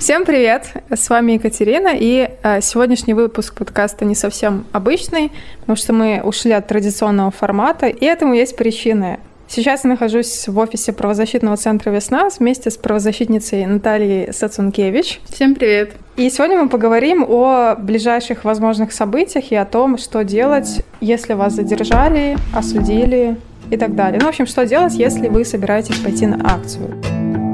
Всем привет! С вами Екатерина, и э, сегодняшний выпуск подкаста не совсем обычный, потому что мы ушли от традиционного формата, и этому есть причины. Сейчас я нахожусь в офисе правозащитного центра «Весна» вместе с правозащитницей Натальей Сацункевич. Всем привет! И сегодня мы поговорим о ближайших возможных событиях и о том, что делать, если вас задержали, осудили и так далее. Ну, в общем, что делать, если вы собираетесь пойти на акцию.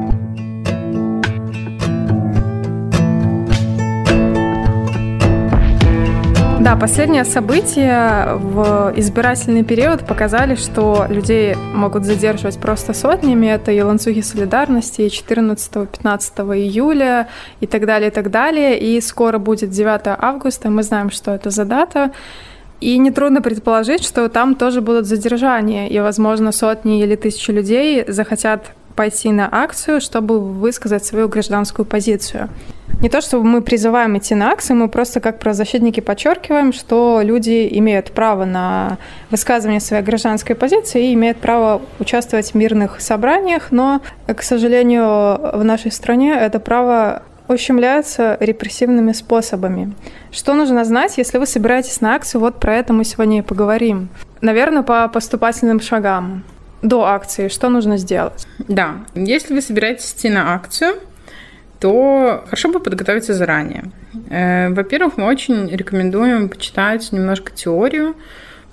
Да, последние события в избирательный период показали, что людей могут задерживать просто сотнями. Это и ланцюги солидарности 14-15 июля и так далее, и так далее. И скоро будет 9 августа. Мы знаем, что это за дата. И нетрудно предположить, что там тоже будут задержания, и, возможно, сотни или тысячи людей захотят пойти на акцию, чтобы высказать свою гражданскую позицию. Не то, чтобы мы призываем идти на акции, мы просто как правозащитники подчеркиваем, что люди имеют право на высказывание своей гражданской позиции и имеют право участвовать в мирных собраниях, но, к сожалению, в нашей стране это право ущемляются репрессивными способами. Что нужно знать, если вы собираетесь на акцию? Вот про это мы сегодня и поговорим. Наверное, по поступательным шагам. До акции что нужно сделать? Да, если вы собираетесь идти на акцию, то хорошо бы подготовиться заранее. Э, во-первых, мы очень рекомендуем почитать немножко теорию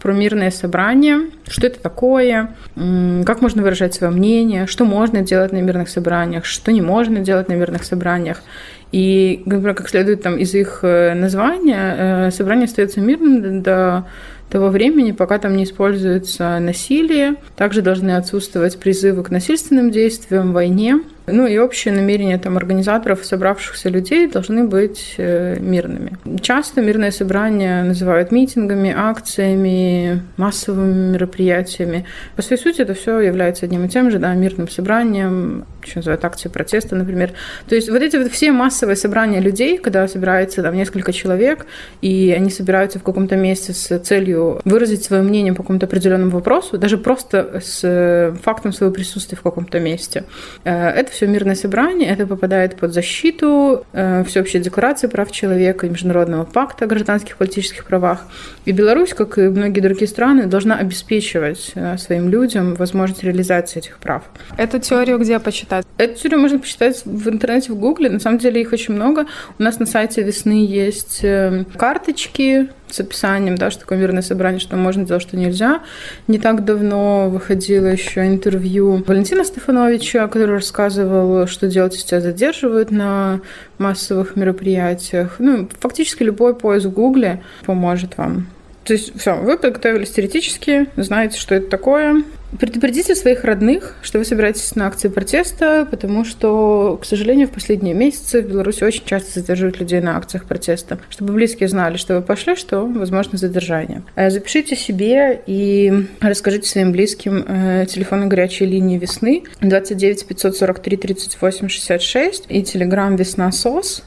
про мирное собрание, что это такое, как можно выражать свое мнение, что можно делать на мирных собраниях, что не можно делать на мирных собраниях. И, например, как следует там из их э, названия, э, собрание остается мирным до того времени, пока там не используется насилие. Также должны отсутствовать призывы к насильственным действиям, войне. Ну и общее намерение там организаторов, собравшихся людей должны быть э, мирными. Часто мирные собрания называют митингами, акциями, массовыми мероприятиями. По своей сути это все является одним и тем же, да, мирным собранием, еще называют акции протеста, например. То есть вот эти вот все массовые собрания людей, когда собирается там несколько человек, и они собираются в каком-то месте с целью выразить свое мнение по какому-то определенному вопросу, даже просто с фактом своего присутствия в каком-то месте. Э, это все мирное собрание, это попадает под защиту э, Всеобщей декларации прав человека и Международного пакта о гражданских и политических правах. И Беларусь, как и многие другие страны, должна обеспечивать э, своим людям возможность реализации этих прав. Эту теорию где почитать? Эту теорию можно почитать в интернете, в Гугле. На самом деле их очень много. У нас на сайте весны есть э, карточки с описанием, да, что такое мирное собрание, что можно делать, что нельзя. Не так давно выходило еще интервью Валентина Стефановича, который рассказывал, что делать, если тебя задерживают на массовых мероприятиях. Ну, фактически любой поиск в Гугле поможет вам. То есть все, вы подготовились теоретически, знаете, что это такое. Предупредите своих родных, что вы собираетесь на акции протеста, потому что, к сожалению, в последние месяцы в Беларуси очень часто задерживают людей на акциях протеста. Чтобы близкие знали, что вы пошли, что возможно задержание. Э, запишите себе и расскажите своим близким э, телефон горячей линии весны 29 543 38 66 и телеграм весна сос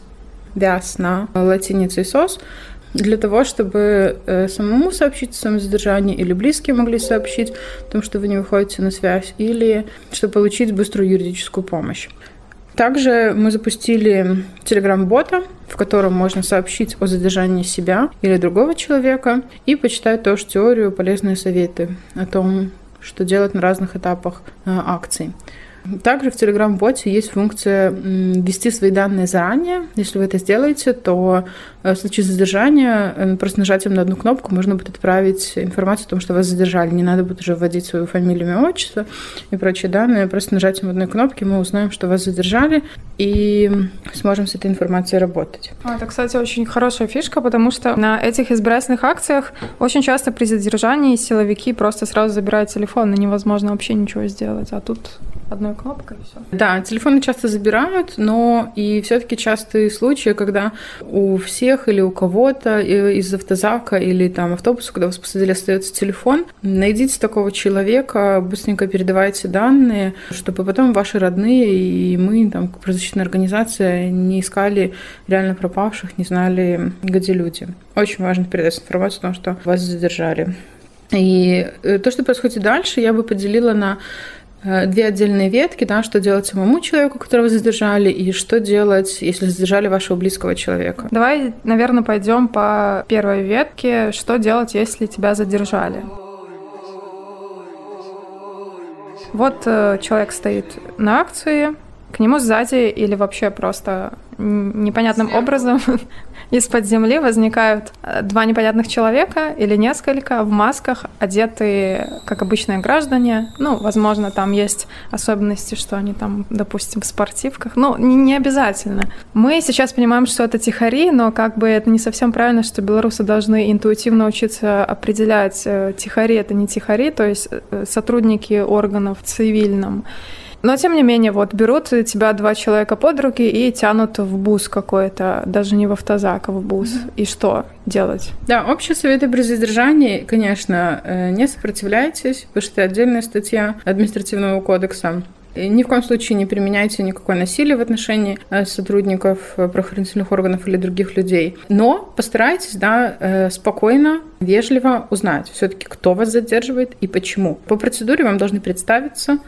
вясна латиницей сос для того, чтобы э, самому сообщить о своем задержании, или близкие могли сообщить о том, что вы не выходите на связь, или чтобы получить быструю юридическую помощь. Также мы запустили телеграм-бота, в котором можно сообщить о задержании себя или другого человека и почитать тоже теорию, полезные советы о том, что делать на разных этапах э, акций. Также в Telegram-боте есть функция ввести свои данные заранее. Если вы это сделаете, то э, в случае задержания э, просто нажатием на одну кнопку можно будет отправить информацию о том, что вас задержали. Не надо будет уже вводить свою фамилию, имя, отчество и прочие данные. Просто нажатием одной кнопки мы узнаем, что вас задержали, и сможем с этой информацией работать. А, это, кстати, очень хорошая фишка, потому что на этих избирательных акциях очень часто при задержании силовики просто сразу забирают телефон, и невозможно вообще ничего сделать. А тут одной кнопкой и все. Да, телефоны часто забирают, но и все-таки частые случаи, когда у всех или у кого-то из автозака или там автобуса, когда вас посадили, остается телефон, найдите такого человека, быстренько передавайте данные, чтобы потом ваши родные и мы, там, как правозащитная организация, не искали реально пропавших, не знали, где люди. Очень важно передать информацию о том, что вас задержали. И э, то, что происходит дальше, я бы поделила на две отдельные ветки, да, что делать самому человеку, которого задержали, и что делать, если задержали вашего близкого человека. Давай, наверное, пойдем по первой ветке. Что делать, если тебя задержали? Вот э, человек стоит на акции, к нему сзади или вообще просто непонятным Сверху. образом из-под земли возникают э, два непонятных человека или несколько в масках, одетые как обычные граждане. Ну, возможно, там есть особенности, что они там, допустим, в спортивках. Ну, не, обязательно. Мы сейчас понимаем, что это тихари, но как бы это не совсем правильно, что белорусы должны интуитивно учиться определять, э, тихари это не тихари, то есть э, сотрудники органов цивильном но, тем не менее, вот берут тебя два человека под руки и тянут в бус какой-то, даже не в автозак, а в бус. Mm-hmm. И что делать? Да, общие советы при задержании, конечно, э, не сопротивляйтесь, потому что это отдельная статья административного кодекса. Ни в коем случае не применяйте никакое насилие в отношении э, сотрудников э, правоохранительных органов или других людей. Но постарайтесь да, э, спокойно, вежливо узнать все-таки, кто вас задерживает и почему. По процедуре вам должны представиться,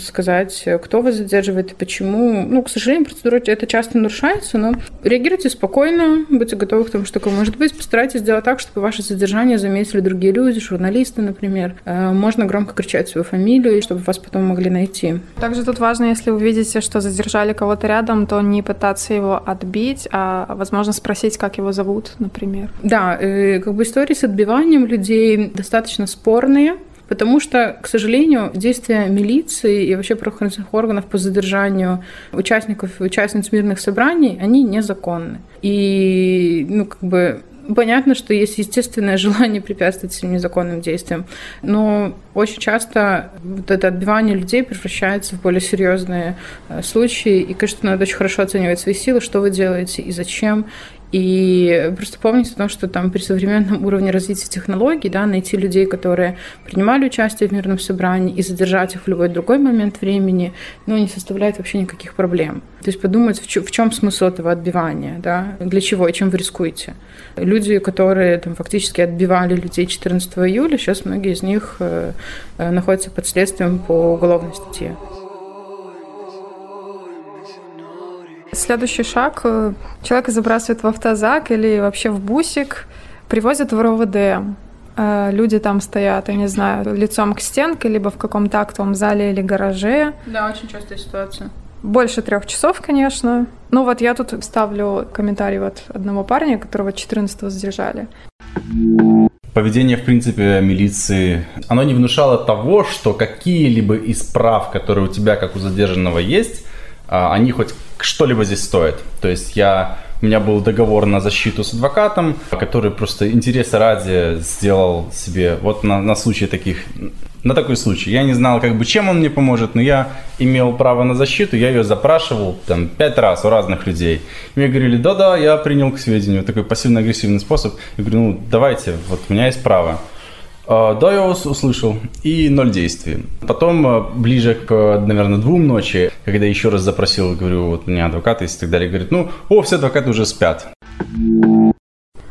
сказать, кто вас задерживает и почему. Ну, к сожалению, процедура это часто нарушается, но реагируйте спокойно, будьте готовы к тому, что такое может быть. Постарайтесь сделать так, чтобы ваше задержание заметили другие люди, журналисты, например. Можно громко кричать свою фамилию, чтобы вас потом могли найти. Также тут важно, если вы видите, что задержали кого-то рядом, то не пытаться его отбить, а, возможно, спросить, как его зовут, например. Да, э, как бы истории с отбиванием людей достаточно спорные, Потому что, к сожалению, действия милиции и вообще правоохранительных органов по задержанию участников и участниц мирных собраний, они незаконны. И, ну, как бы Понятно, что есть естественное желание препятствовать этим незаконным действиям, но очень часто вот это отбивание людей превращается в более серьезные э, случаи, и, конечно, надо очень хорошо оценивать свои силы, что вы делаете и зачем, и просто помните о том, что там при современном уровне развития технологий, да, найти людей, которые принимали участие в мирном собрании, и задержать их в любой другой момент времени, ну, не составляет вообще никаких проблем. То есть подумать, в, в чем смысл этого отбивания, да, для чего и чем вы рискуете. Люди, которые там фактически отбивали людей 14 июля, сейчас многие из них э, э, находятся под следствием по уголовной статье. Следующий шаг. Э, человека забрасывают в автозак или вообще в бусик, привозят в РОВД. Э, люди там стоят, я не знаю, лицом к стенке, либо в каком-то актовом зале или гараже. Да, очень частая ситуация. Больше трех часов, конечно. Ну вот я тут ставлю комментарий вот одного парня, которого 14-го задержали. Поведение, в принципе, милиции, оно не внушало того, что какие-либо из прав, которые у тебя, как у задержанного, есть, а, они хоть что-либо здесь стоят. То есть я у меня был договор на защиту с адвокатом, который просто интереса ради сделал себе вот на, на случай таких, на такой случай. Я не знал, как бы, чем он мне поможет, но я имел право на защиту, я ее запрашивал там пять раз у разных людей. И мне говорили, да-да, я принял к сведению такой пассивно-агрессивный способ. Я говорю, ну давайте, вот у меня есть право. А, да, я вас услышал. И ноль действий. Потом, а, ближе к, наверное, двум ночи, когда еще раз запросил, говорю, вот у меня адвокат есть и так далее, говорит, ну, о, все адвокаты уже спят.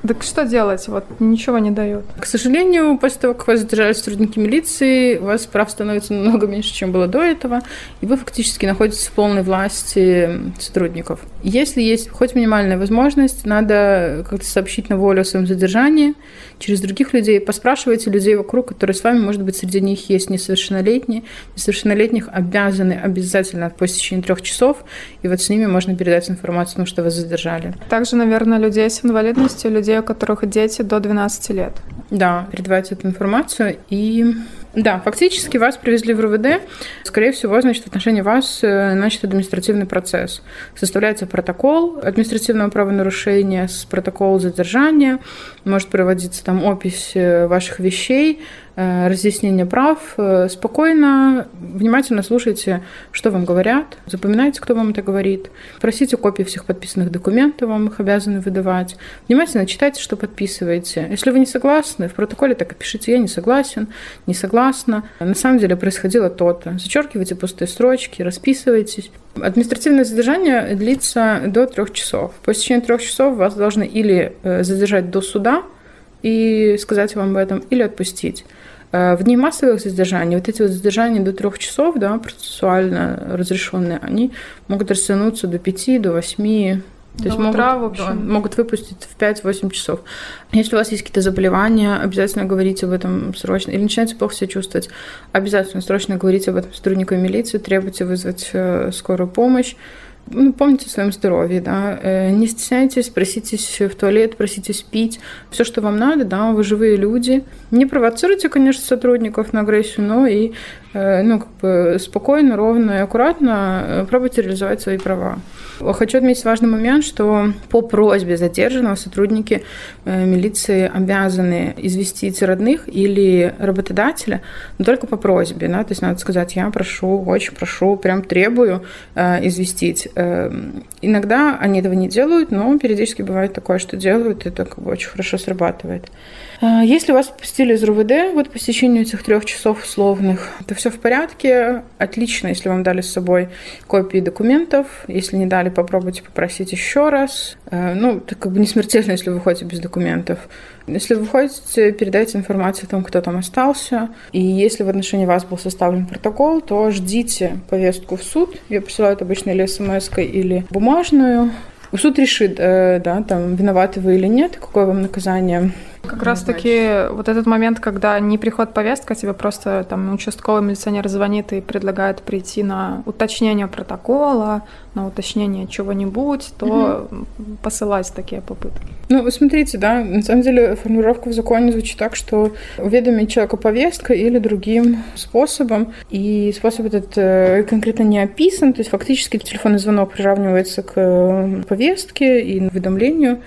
Так что делать? Вот ничего не дают. К сожалению, после того, как вас задержали сотрудники милиции, у вас прав становится намного меньше, чем было до этого, и вы фактически находитесь в полной власти сотрудников. Если есть хоть минимальная возможность, надо как-то сообщить на волю о своем задержании через других людей. Поспрашивайте людей вокруг, которые с вами, может быть, среди них есть несовершеннолетние. Несовершеннолетних обязаны обязательно по течение трех часов, и вот с ними можно передать информацию, ну, что вас задержали. Также, наверное, людей с инвалидностью, людей, у которых дети до 12 лет. Да, передавайте эту информацию и да, фактически вас привезли в РВД. Скорее всего, значит, в отношении вас э, начат административный процесс. Составляется протокол административного правонарушения с протокол задержания. Может проводиться там опись э, ваших вещей, Э, разъяснение прав. Э, спокойно, внимательно слушайте, что вам говорят, запоминайте, кто вам это говорит. Просите копии всех подписанных документов, вам их обязаны выдавать. Внимательно читайте, что подписываете. Если вы не согласны, в протоколе так и пишите «я не согласен», «не согласна». На самом деле происходило то-то. Зачеркивайте пустые строчки, расписывайтесь. Административное задержание длится до трех часов. По течение трех часов вас должны или задержать до суда и сказать вам об этом, или отпустить. Э, в дни массовых задержаний, вот эти вот задержания до трех часов, да, процессуально разрешенные, они могут растянуться до пяти, до восьми, то есть утра, могут, в общем. могут выпустить в 5-8 часов. Если у вас есть какие-то заболевания, обязательно говорите об этом срочно. Или начинаете плохо себя чувствовать, обязательно срочно говорите об этом сотруднику милиции, требуйте вызвать э, скорую помощь ну, помните о своем здоровье, да, э, не стесняйтесь, проситесь в туалет, проситесь пить, все, что вам надо, да, вы живые люди. Не провоцируйте, конечно, сотрудников на агрессию, но и, ну, как бы спокойно, ровно и аккуратно э, пробуйте реализовать свои права. Хочу отметить важный момент, что по просьбе задержанного сотрудники милиции обязаны известить родных или работодателя, но только по просьбе, да, то есть надо сказать, я прошу, очень прошу, прям требую известить Эм, иногда они этого не делают, но периодически бывает такое, что делают, и это как бы очень хорошо срабатывает. А, если вас отпустили из РУВД вот по стечению этих трех часов условных, то все в порядке. Отлично, если вам дали с собой копии документов. Если не дали, попробуйте попросить еще раз. Э, ну, это как бы не смертельно, если вы выходите без документов. Если вы выходите, передайте информацию о том, кто там остался. И если в отношении вас был составлен протокол, то ждите повестку в суд. Ее присылают обычно или смс или бумажную. Суд решит, э, да, там, виноваты вы или нет, какое вам наказание как раз таки вот этот момент, когда не приходит повестка, тебе просто там участковый милиционер звонит и предлагает прийти на уточнение протокола, на уточнение чего-нибудь, то угу. посылать такие попытки. Ну, вы смотрите, да, на самом деле формулировка в законе звучит так, что уведомить человека повесткой или другим способом, и способ этот э, конкретно не описан, то есть фактически телефонный звонок приравнивается к э, повестке и уведомлению,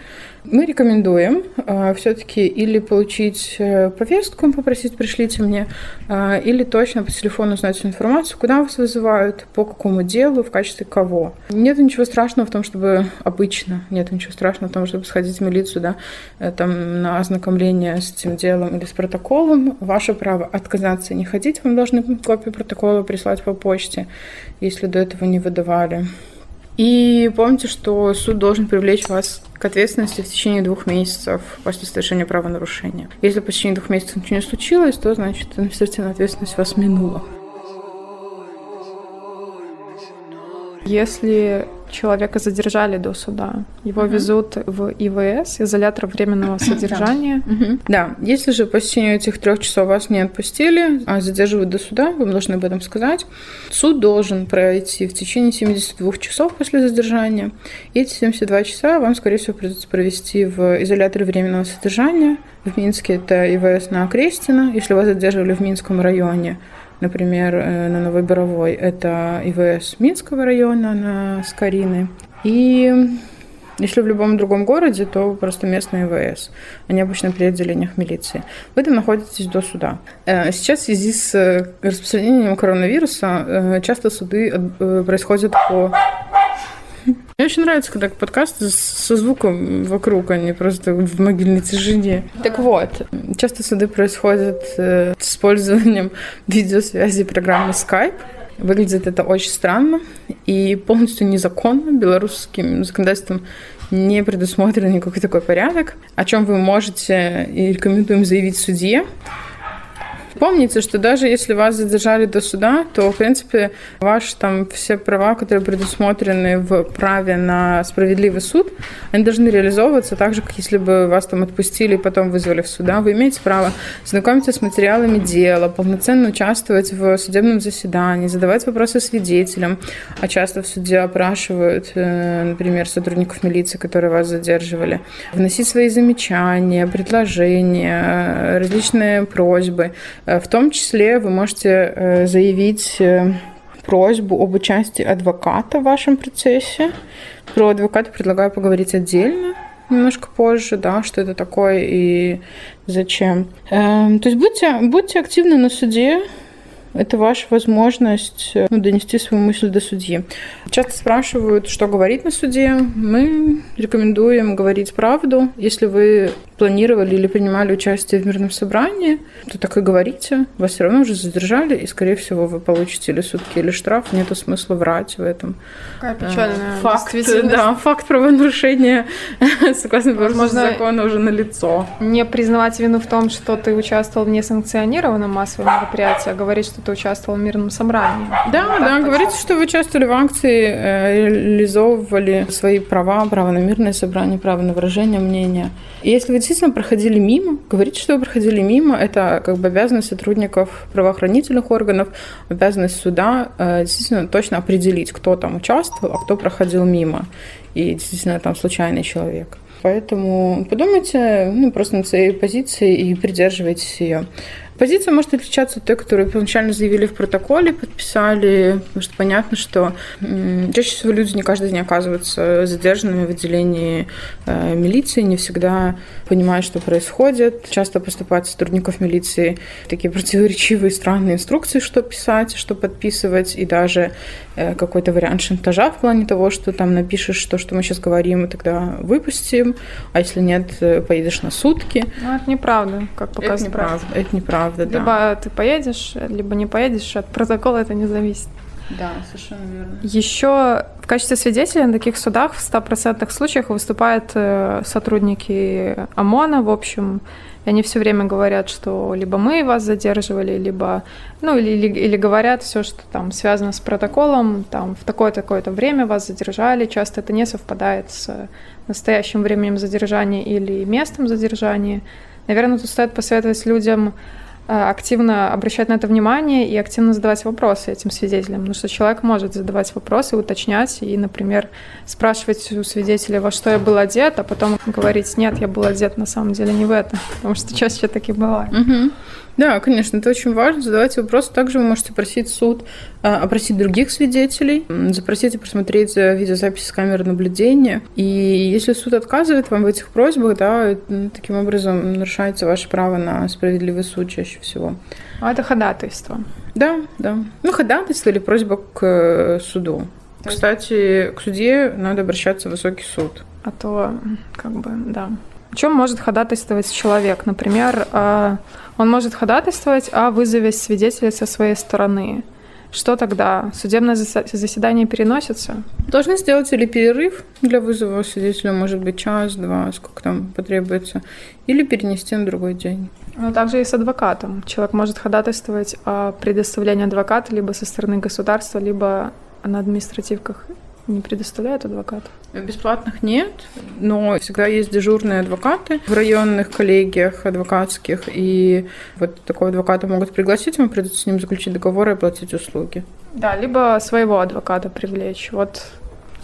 мы рекомендуем э, все-таки или получить э, повестку, попросить пришлите мне, э, или точно по телефону узнать всю информацию, куда вас вызывают, по какому делу, в качестве кого. Нет ничего страшного в том, чтобы обычно, нет ничего страшного в том, чтобы сходить в милицию, да, э, там, на ознакомление с этим делом или с протоколом. Ваше право отказаться не ходить, вам должны копию протокола прислать по почте, если до этого не выдавали. И помните, что суд должен привлечь вас к ответственности в течение двух месяцев после совершения правонарушения. Если по течение двух месяцев ничего не случилось, то значит административная ответственность вас минула. Если человека задержали до суда. Его угу. везут в ИВС, изолятор временного содержания. Да. Угу. да, если же по течению этих трех часов вас не отпустили, а задерживают до суда, вы должны об этом сказать. Суд должен пройти в течение 72 часов после задержания. И эти 72 часа вам, скорее всего, придется провести в изоляторе временного содержания. В Минске это ИВС на Окрестина. Если вас задерживали в Минском районе, например, э, на Новой Боровой, это ИВС Минского района на Скорины. И если в любом другом городе, то просто местный ИВС. Они обычно при отделениях милиции. Вы там находитесь до суда. Э, сейчас в связи с э, распространением коронавируса часто суды происходят по мне очень нравится, когда подкасты со звуком вокруг, а не просто в могильной тишине. Так вот, часто суды происходят э, с использованием видеосвязи программы Skype. Выглядит это очень странно и полностью незаконно. Белорусским законодательством не предусмотрен никакой такой порядок, о чем вы можете и рекомендуем заявить судье. Помните, что даже если вас задержали до суда, то, в принципе, ваши там все права, которые предусмотрены в праве на справедливый суд, они должны реализовываться так же, как если бы вас там отпустили и потом вызвали в суда. Вы имеете право знакомиться с материалами дела, полноценно участвовать в судебном заседании, задавать вопросы свидетелям, а часто в суде опрашивают, э, например, сотрудников милиции, которые вас задерживали, вносить свои замечания, предложения, э, различные просьбы. Э, в том числе вы можете э, заявить э, просьбу об участии адвоката в вашем процессе. Про адвоката предлагаю поговорить отдельно немножко позже, да, что это такое и зачем. Эм, то есть будьте, будьте активны на суде, Это ваша возможность э, ну, донести свою мысль до судьи. Часто спрашивают, что говорить на суде. Мы рекомендуем говорить правду. Если вы планировали или принимали участие в мирном собрании, то так и говорите. Вас все равно уже задержали, и, скорее всего, вы получите или сутки, или штраф. Нет смысла врать в этом. Какая печальная факт, да, факт правонарушения, согласно Возможно, закона, уже на лицо. Не признавать вину в том, что ты участвовал в несанкционированном массовом мероприятии, а говорить, что ты участвовал в мирном собрании. Да, да, говорите, что вы участвовали в акции, э, реализовывали свои права, право на мирное собрание, право на выражение мнения. И если вы действительно проходили мимо, говорите, что вы проходили мимо, это как бы обязанность сотрудников правоохранительных органов, обязанность суда э, действительно точно определить, кто там участвовал, а кто проходил мимо. И действительно там случайный человек. Поэтому подумайте ну, просто над своей позицией и придерживайтесь ее. Позиция может отличаться от той, которую первоначально заявили в протоколе, подписали, потому что понятно, что чаще всего люди не каждый день оказываются задержанными в отделении э, милиции, не всегда понимают, что происходит. Часто поступают сотрудников милиции такие противоречивые, странные инструкции, что писать, что подписывать, и даже э, какой-то вариант шантажа в плане того, что там напишешь то, что мы сейчас говорим, и тогда выпустим, а если нет, э, поедешь на сутки. Ну, это неправда, как показывает. Это неправда, это неправда правда, да. Либо ты поедешь, либо не поедешь, от протокола это не зависит. Да, совершенно верно. Еще в качестве свидетелей на таких судах в 100% случаях выступают э, сотрудники ОМОНа, в общем, и они все время говорят, что либо мы вас задерживали, либо, ну, или, или, или говорят все, что там связано с протоколом, там в такое-такое-то время вас задержали. Часто это не совпадает с настоящим временем задержания или местом задержания. Наверное, тут стоит посоветовать людям активно обращать на это внимание и активно задавать вопросы этим свидетелям, потому что человек может задавать вопросы, уточнять и, например, спрашивать у свидетеля, во что я был одет, а потом говорить, нет, я был одет на самом деле не в это, потому что чаще таки бывает. Угу. Да, конечно, это очень важно. Задавайте вопросы. Также вы можете просить суд а, опросить других свидетелей, запросить и просмотреть видеозаписи с камеры наблюдения. И если суд отказывает вам в этих просьбах, да, таким образом нарушается ваше право на справедливый суд чаще всего. А это ходатайство. Да, да. Ну, ходатайство или просьба к э, суду. Кстати, к суде надо обращаться в высокий суд. А то, как бы, да. Чем может ходатайствовать человек? Например, а, он может ходатайствовать о вызове свидетелей со своей стороны. Что тогда? Судебное заседание переносится? Должны сделать или перерыв для вызова свидетеля, может быть, час-два, сколько там потребуется, или перенести на другой день. Ну, также и с адвокатом. Человек может ходатайствовать о предоставлении адвоката либо со стороны государства, либо на административках не предоставляют адвокатов? Бесплатных нет, но всегда есть дежурные адвокаты в районных коллегиях адвокатских, и вот такого адвоката могут пригласить, ему придется с ним заключить договор и оплатить услуги. Да, либо своего адвоката привлечь. Вот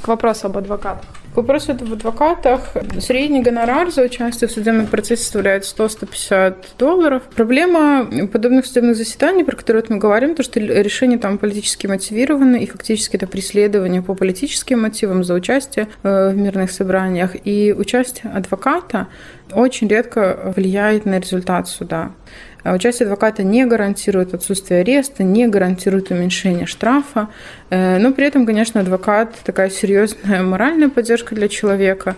к вопросу об адвокатах. К вопросу в адвокатах. Средний гонорар за участие в судебном процессе составляет 100-150 долларов. Проблема подобных судебных заседаний, про которые мы говорим, то, что решения там политически мотивированы, и фактически это преследование по политическим мотивам за участие э, в мирных собраниях. И участие адвоката очень редко влияет на результат суда. А участие адвоката не гарантирует отсутствие ареста, не гарантирует уменьшение штрафа, э, но при этом, конечно, адвокат такая серьезная моральная поддержка для человека,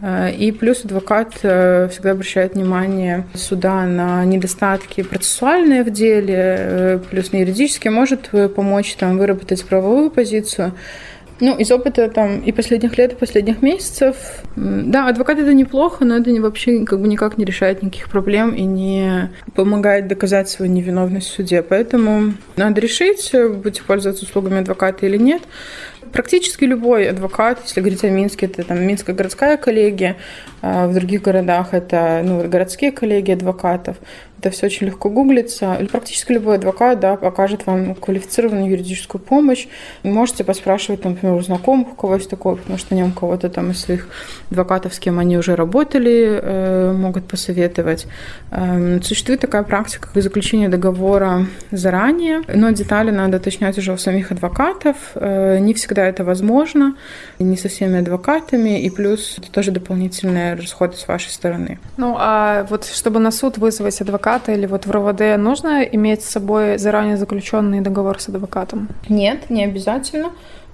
э, и плюс адвокат э, всегда обращает внимание суда на недостатки процессуальные в деле, плюс на юридические может помочь там, выработать правовую позицию. Ну, из опыта там и последних лет, и последних месяцев, да, адвокат это неплохо, но это вообще как бы никак не решает никаких проблем и не помогает доказать свою невиновность в суде. Поэтому надо решить, будете пользоваться услугами адвоката или нет. Практически любой адвокат, если говорить о Минске, это там Минская городская коллегия, а в других городах это ну, городские коллегии адвокатов. Это все очень легко гуглится. Практически любой адвокат да, окажет вам квалифицированную юридическую помощь. Можете поспрашивать, например, у знакомых, у кого есть такое, потому что у кого-то там из своих адвокатов, с кем они уже работали, э, могут посоветовать. Эм, существует такая практика, как заключение договора заранее, но детали надо уточнять уже у самих адвокатов. Э, не всегда это возможно, не со всеми адвокатами, и плюс это тоже дополнительные расходы с вашей стороны. Ну, а вот чтобы на суд вызвать адвоката, адвоката или вот в РОВД нужно иметь с собой заранее заключенный договор с адвокатом? Нет, не обязательно.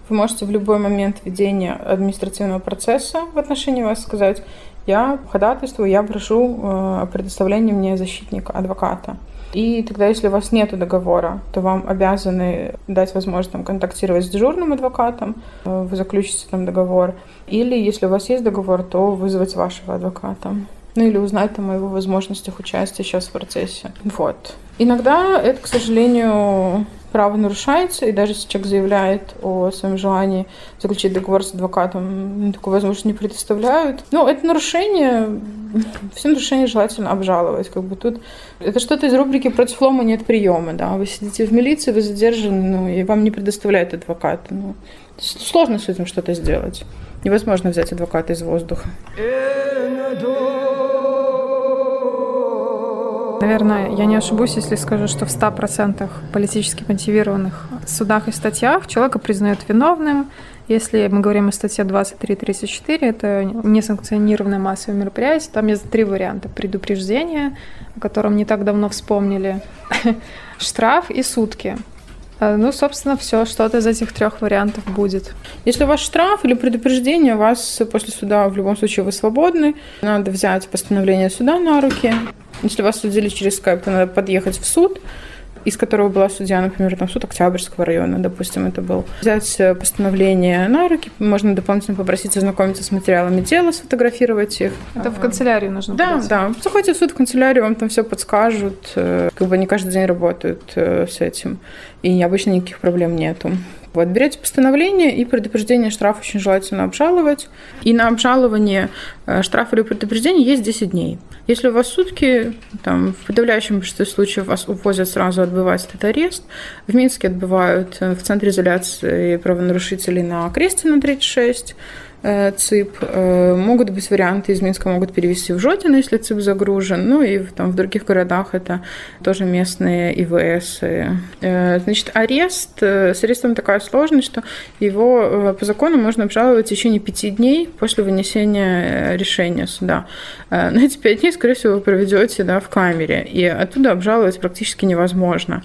Вы можете в любой момент ведения административного процесса в отношении вас сказать, я ходатайствую, я прошу э, о предоставлении мне защитника, адвоката. И тогда, если у вас нет договора, то вам обязаны дать возможность там, контактировать с дежурным адвокатом, э, вы заключите там договор. Или, если у вас есть договор, то вызвать вашего адвоката. Ну или узнать о его возможностях участия сейчас в процессе. Вот. Иногда это, к сожалению, право нарушается, и даже если человек заявляет о своем желании заключить договор с адвокатом, такую возможность не предоставляют. Ну, это нарушение, все нарушения желательно обжаловать. Как бы тут это что-то из рубрики «Против лома нет приема». Да? Вы сидите в милиции, вы задержаны, ну, и вам не предоставляют адвоката. Ну, сложно с этим что-то сделать. Невозможно взять адвоката из воздуха. Наверное, я не ошибусь, если скажу, что в 100% политически мотивированных судах и статьях человека признают виновным. Если мы говорим о статье 23.34, это несанкционированное массовое мероприятие, там есть три варианта. Предупреждение, о котором не так давно вспомнили, штраф и сутки. Э, ну, собственно, все, что-то из этих трех вариантов будет. Если у вас штраф или предупреждение, вас после суда в любом случае вы свободны. Надо взять постановление суда на руки. Если вас судили через скайп, то надо подъехать в суд, из которого была судья, например, там суд Октябрьского района, допустим, это был. Взять э, постановление на руки, можно дополнительно попросить ознакомиться с материалами дела, сфотографировать их. Это в канцелярию нужно Да, подать. да. Заходите в суд, в канцелярию, вам там все подскажут. Э, как бы они каждый день работают э, с этим. И обычно никаких проблем нету. Вот, берете постановление и предупреждение штраф очень желательно обжаловать. И на обжалование штрафа или предупреждения есть 10 дней. Если у вас сутки, там, в подавляющем большинстве случаев вас увозят сразу отбывать этот арест. В Минске отбывают в центре изоляции правонарушителей на Крестина 36. Э, ЦИП. Э, могут быть варианты из Минска, могут перевести в Жодино, если ЦИП загружен. Ну и там, в других городах это тоже местные ИВС. Э, значит, арест, с арестом такая сложность, что его по закону можно обжаловать в течение пяти дней после вынесения решения суда. На эти пять дней, скорее всего, вы проведете да, в камере, и оттуда обжаловать практически невозможно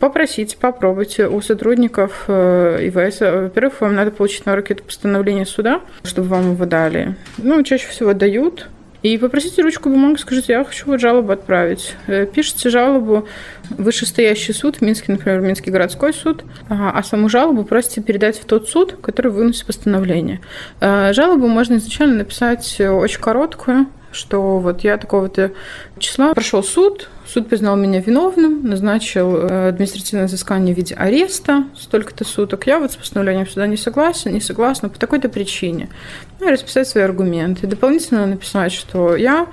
попросите, попробуйте у сотрудников э, ИВС. Во-первых, вам надо получить на руки это постановление суда, чтобы вам его дали. Ну, чаще всего дают. И попросите ручку бумагу, скажите, я хочу вот жалобу отправить. Э, пишите жалобу в вышестоящий суд, Минский, например, Минский городской суд, а саму жалобу просите передать в тот суд, который выносит постановление. Э, жалобу можно изначально написать очень короткую, что вот я такого-то числа прошел суд, суд признал меня виновным, назначил э, административное взыскание в виде ареста столько-то суток. Я вот с постановлением суда не согласен, не согласна по такой-то причине. Ну, расписать свои аргументы. Дополнительно написать, что я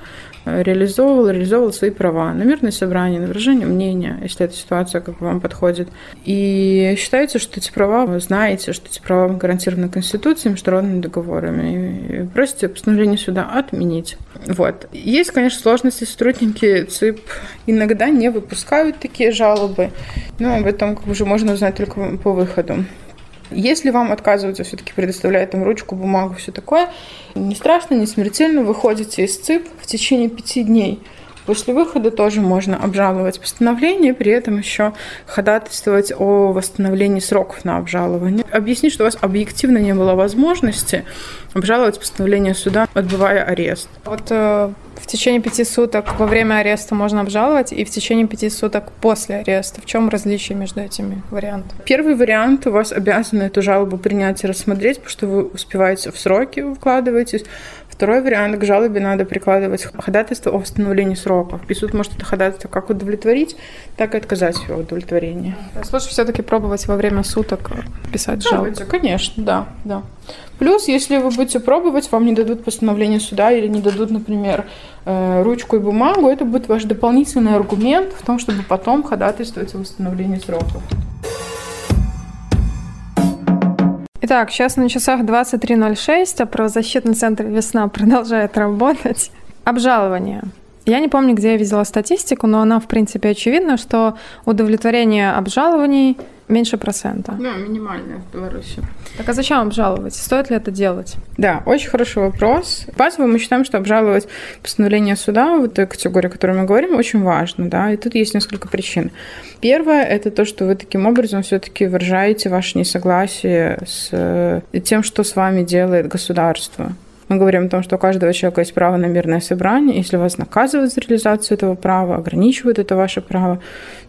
реализовывал, реализовывал свои права на мирное собрание, на выражение мнения, если эта ситуация как бы вам подходит. И считается, что эти права, вы знаете, что эти права гарантированы Конституцией, международными договорами. И просите постановление суда отменить. Вот. Есть, конечно, сложности. Сотрудники ЦИП иногда не выпускают такие жалобы, но об этом уже можно узнать только по выходу. Если вам отказываются все-таки предоставлять там ручку, бумагу, все такое, не страшно, не смертельно, выходите из ЦИП в течение пяти дней. После выхода тоже можно обжаловать постановление, при этом еще ходатайствовать о восстановлении сроков на обжалование. Объяснить, что у вас объективно не было возможности обжаловать постановление суда, отбывая арест. Вот э, в течение пяти суток во время ареста можно обжаловать, и в течение пяти суток после ареста. В чем различие между этими вариантами? Первый вариант у вас обязаны эту жалобу принять и рассмотреть, потому что вы успеваете в сроки, вкладываетесь. Второй вариант к жалобе надо прикладывать ходатайство о восстановлении сроков. И суд может это ходатайство как удовлетворить, так и отказать в его удовлетворении. Лучше все-таки пробовать во время суток писать жалобу. Конечно, да, да. Плюс, если вы будете пробовать, вам не дадут постановление суда или не дадут, например, э, ручку и бумагу, это будет ваш дополнительный аргумент в том, чтобы потом ходатайствовать о восстановлении сроков. Итак, сейчас на часах 23.06, а правозащитный центр «Весна» продолжает работать. Обжалование. Я не помню, где я видела статистику, но она, в принципе, очевидна, что удовлетворение обжалований меньше процента. Да, минимальная в Беларуси. Так а зачем обжаловать? Стоит ли это делать? Да, очень хороший вопрос. Базово мы считаем, что обжаловать постановление суда, вот той категории, о которой мы говорим, очень важно, да, и тут есть несколько причин. Первое – это то, что вы таким образом все-таки выражаете ваше несогласие с э, тем, что с вами делает государство. Мы говорим о том, что у каждого человека есть право на мирное собрание. Если вас наказывают за реализацию этого права, ограничивают это ваше право,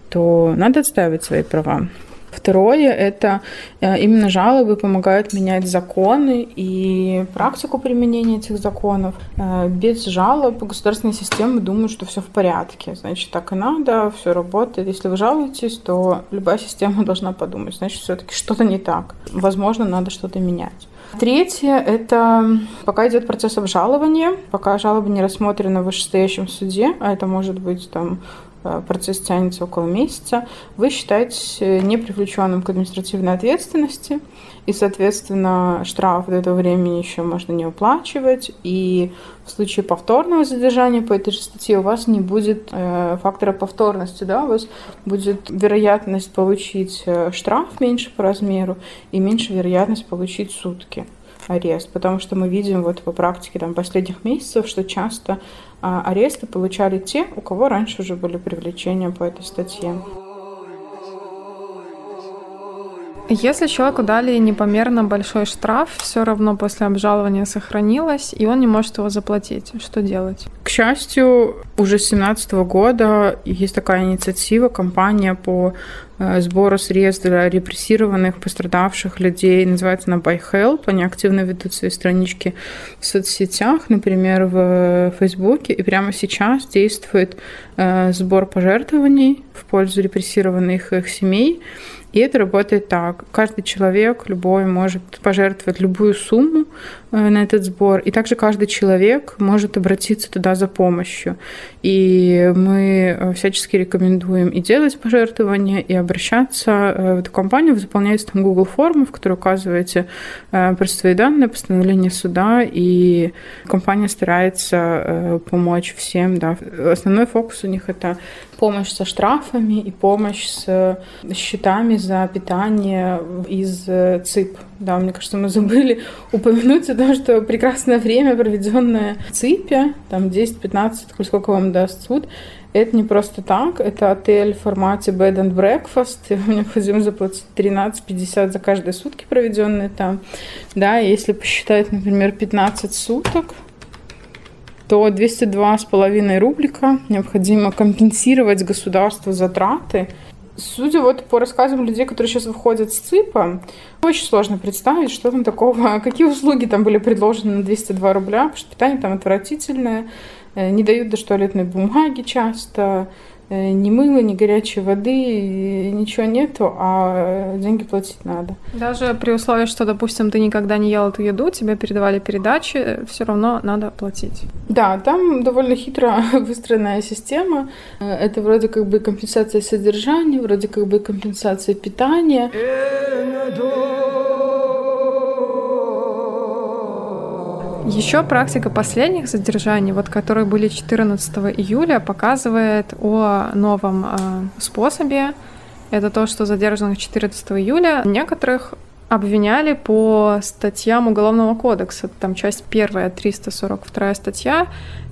то надо отстаивать свои права. Второе – это э, именно жалобы помогают менять законы и практику применения этих законов. Э, без жалоб государственные системы думают, что все в порядке. Значит, так и надо, все работает. Если вы жалуетесь, то любая система должна подумать, значит, все-таки что-то не так. Возможно, надо что-то менять. Третье – это пока идет процесс обжалования, пока жалоба не рассмотрена в вышестоящем суде, а это может быть там Э, процесс тянется около месяца, вы считаетесь э, не привлеченным к административной ответственности, и, соответственно, штраф до этого времени еще можно не уплачивать, и в случае повторного задержания по этой же статье у вас не будет э, фактора повторности, да, у вас будет вероятность получить э, штраф меньше по размеру и меньше вероятность получить сутки арест, потому что мы видим вот по практике там, последних месяцев, что часто а аресты получали те, у кого раньше уже были привлечения по этой статье. Если человеку дали непомерно большой штраф, все равно после обжалования сохранилось, и он не может его заплатить. Что делать? К счастью, уже с 2017 года есть такая инициатива, кампания по э, сбору средств для репрессированных, пострадавших людей. Называется она By Help. Они активно ведут свои странички в соцсетях, например, в Фейсбуке. И прямо сейчас действует э, сбор пожертвований в пользу репрессированных их семей. И это работает так. Каждый человек, любой, может пожертвовать любую сумму э, на этот сбор. И также каждый человек может обратиться туда за помощью. И мы э, всячески рекомендуем и делать пожертвования, и обращаться э, в эту компанию. Вы заполняете там Google форму, в которой указываете просто свои данные, постановление суда, и компания старается помочь всем. Да. Основной фокус у них это помощь со штрафами и помощь с счетами за питание из э, ЦИП. Да, мне кажется, мы забыли упомянуть о том, что прекрасное время, проведенное в ЦИПе, там 10-15, сколько вам даст суд, это не просто так, это отель в формате bed and breakfast, и вам необходимо заплатить 13,50 за каждые сутки, проведенные там. Да, если посчитать, например, 15 суток, то 202,5 рублика необходимо компенсировать государству затраты. Судя вот по рассказам людей, которые сейчас выходят с ЦИПа, очень сложно представить, что там такого, какие услуги там были предложены на 202 рубля, потому что питание там отвратительное, э, не дают даже туалетной бумаги часто, ни мыла, ни горячей воды, ничего нету, а деньги платить надо. Даже при условии, что, допустим, ты никогда не ел эту еду, тебе передавали передачи, все равно надо платить. Да, там довольно хитро выстроенная система. Это вроде как бы компенсация содержания, вроде как бы компенсация питания. Еще практика последних задержаний, вот которые были 14 июля, показывает о новом э, способе. Это то, что задержанных 14 июля некоторых обвиняли по статьям Уголовного кодекса. Там часть первая, 342 статья.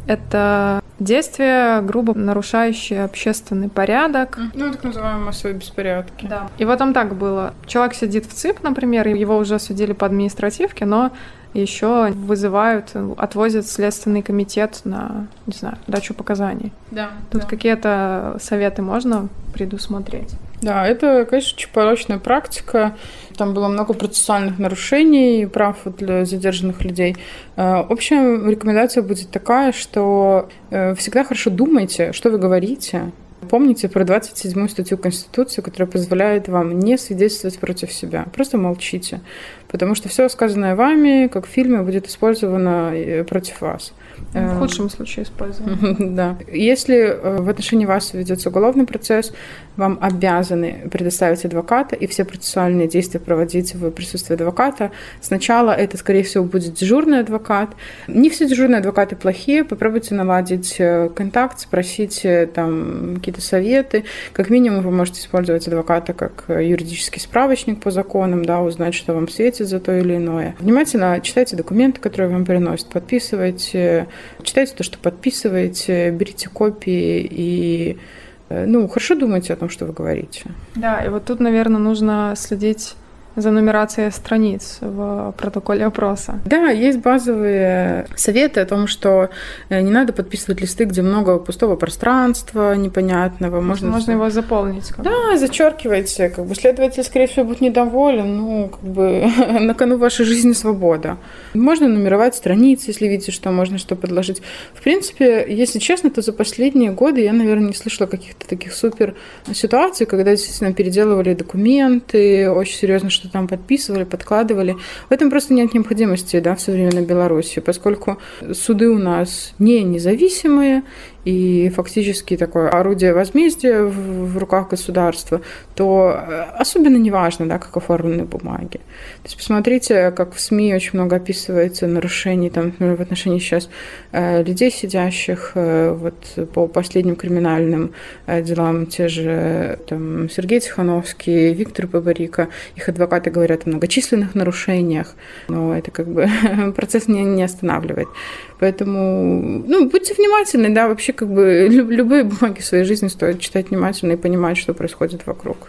Это действия, грубо нарушающие общественный порядок. Ну, так называемые массовые беспорядки. Да. И вот там так было. Человек сидит в ЦИП, например, его уже судили по административке, но еще вызывают, отвозят в Следственный комитет на, не знаю, дачу показаний. Да. Тут да. какие-то советы можно предусмотреть? Да, это, конечно, очень порочная практика. Там было много процессуальных нарушений прав для задержанных людей. Э, общая рекомендация будет такая, что э, всегда хорошо думайте, что вы говорите, помните про 27-ю статью Конституции, которая позволяет вам не свидетельствовать против себя. Просто молчите. Потому что все сказанное вами, как в фильме, будет использовано э, против вас. В э, худшем случае использовано. Да. Если э, в отношении вас ведется уголовный процесс, вам обязаны предоставить адвоката и все процессуальные действия проводить в присутствии адвоката. Сначала это, скорее всего, будет дежурный адвокат. Не все дежурные адвокаты плохие. Попробуйте наладить контакт, спросить там какие-то советы. Как минимум вы можете использовать адвоката как юридический справочник по законам, да, узнать, что вам светит, за то или иное. Внимательно читайте документы, которые вам приносят, подписывайте, читайте то, что подписываете, берите копии и э, ну, хорошо думайте о том, что вы говорите. Да, и вот тут, наверное, нужно следить за нумерацией страниц в протоколе опроса. Да, есть базовые советы о том, что э, не надо подписывать листы, где много пустого пространства непонятного. Можно, можно его заполнить. Да, зачеркивайте. Как бы следователь, скорее всего, будет недоволен. Ну, как бы на кону вашей жизни свобода. Можно нумеровать страницы, если видите, что можно что предложить. В принципе, если честно, то за последние годы я, наверное, не слышала каких-то таких супер ситуаций, когда действительно переделывали документы, очень серьезно что там подписывали, подкладывали. В этом просто нет необходимости да, в современной Беларуси, поскольку суды у нас не независимые, и фактически такое орудие возмездия в, руках государства, то э, особенно не важно, да, как оформлены бумаги. То есть посмотрите, как в СМИ очень много описывается нарушений там, например, в отношении сейчас э, людей, сидящих э, вот, по последним криминальным делам, те же там, Сергей Тихановский, Виктор Бабарика, их адвокаты говорят о многочисленных нарушениях, но это как бы процесс не, не останавливает. Поэтому, ну, будьте внимательны, да, вообще как бы любые бумаги в своей жизни стоит читать внимательно и понимать, что происходит вокруг.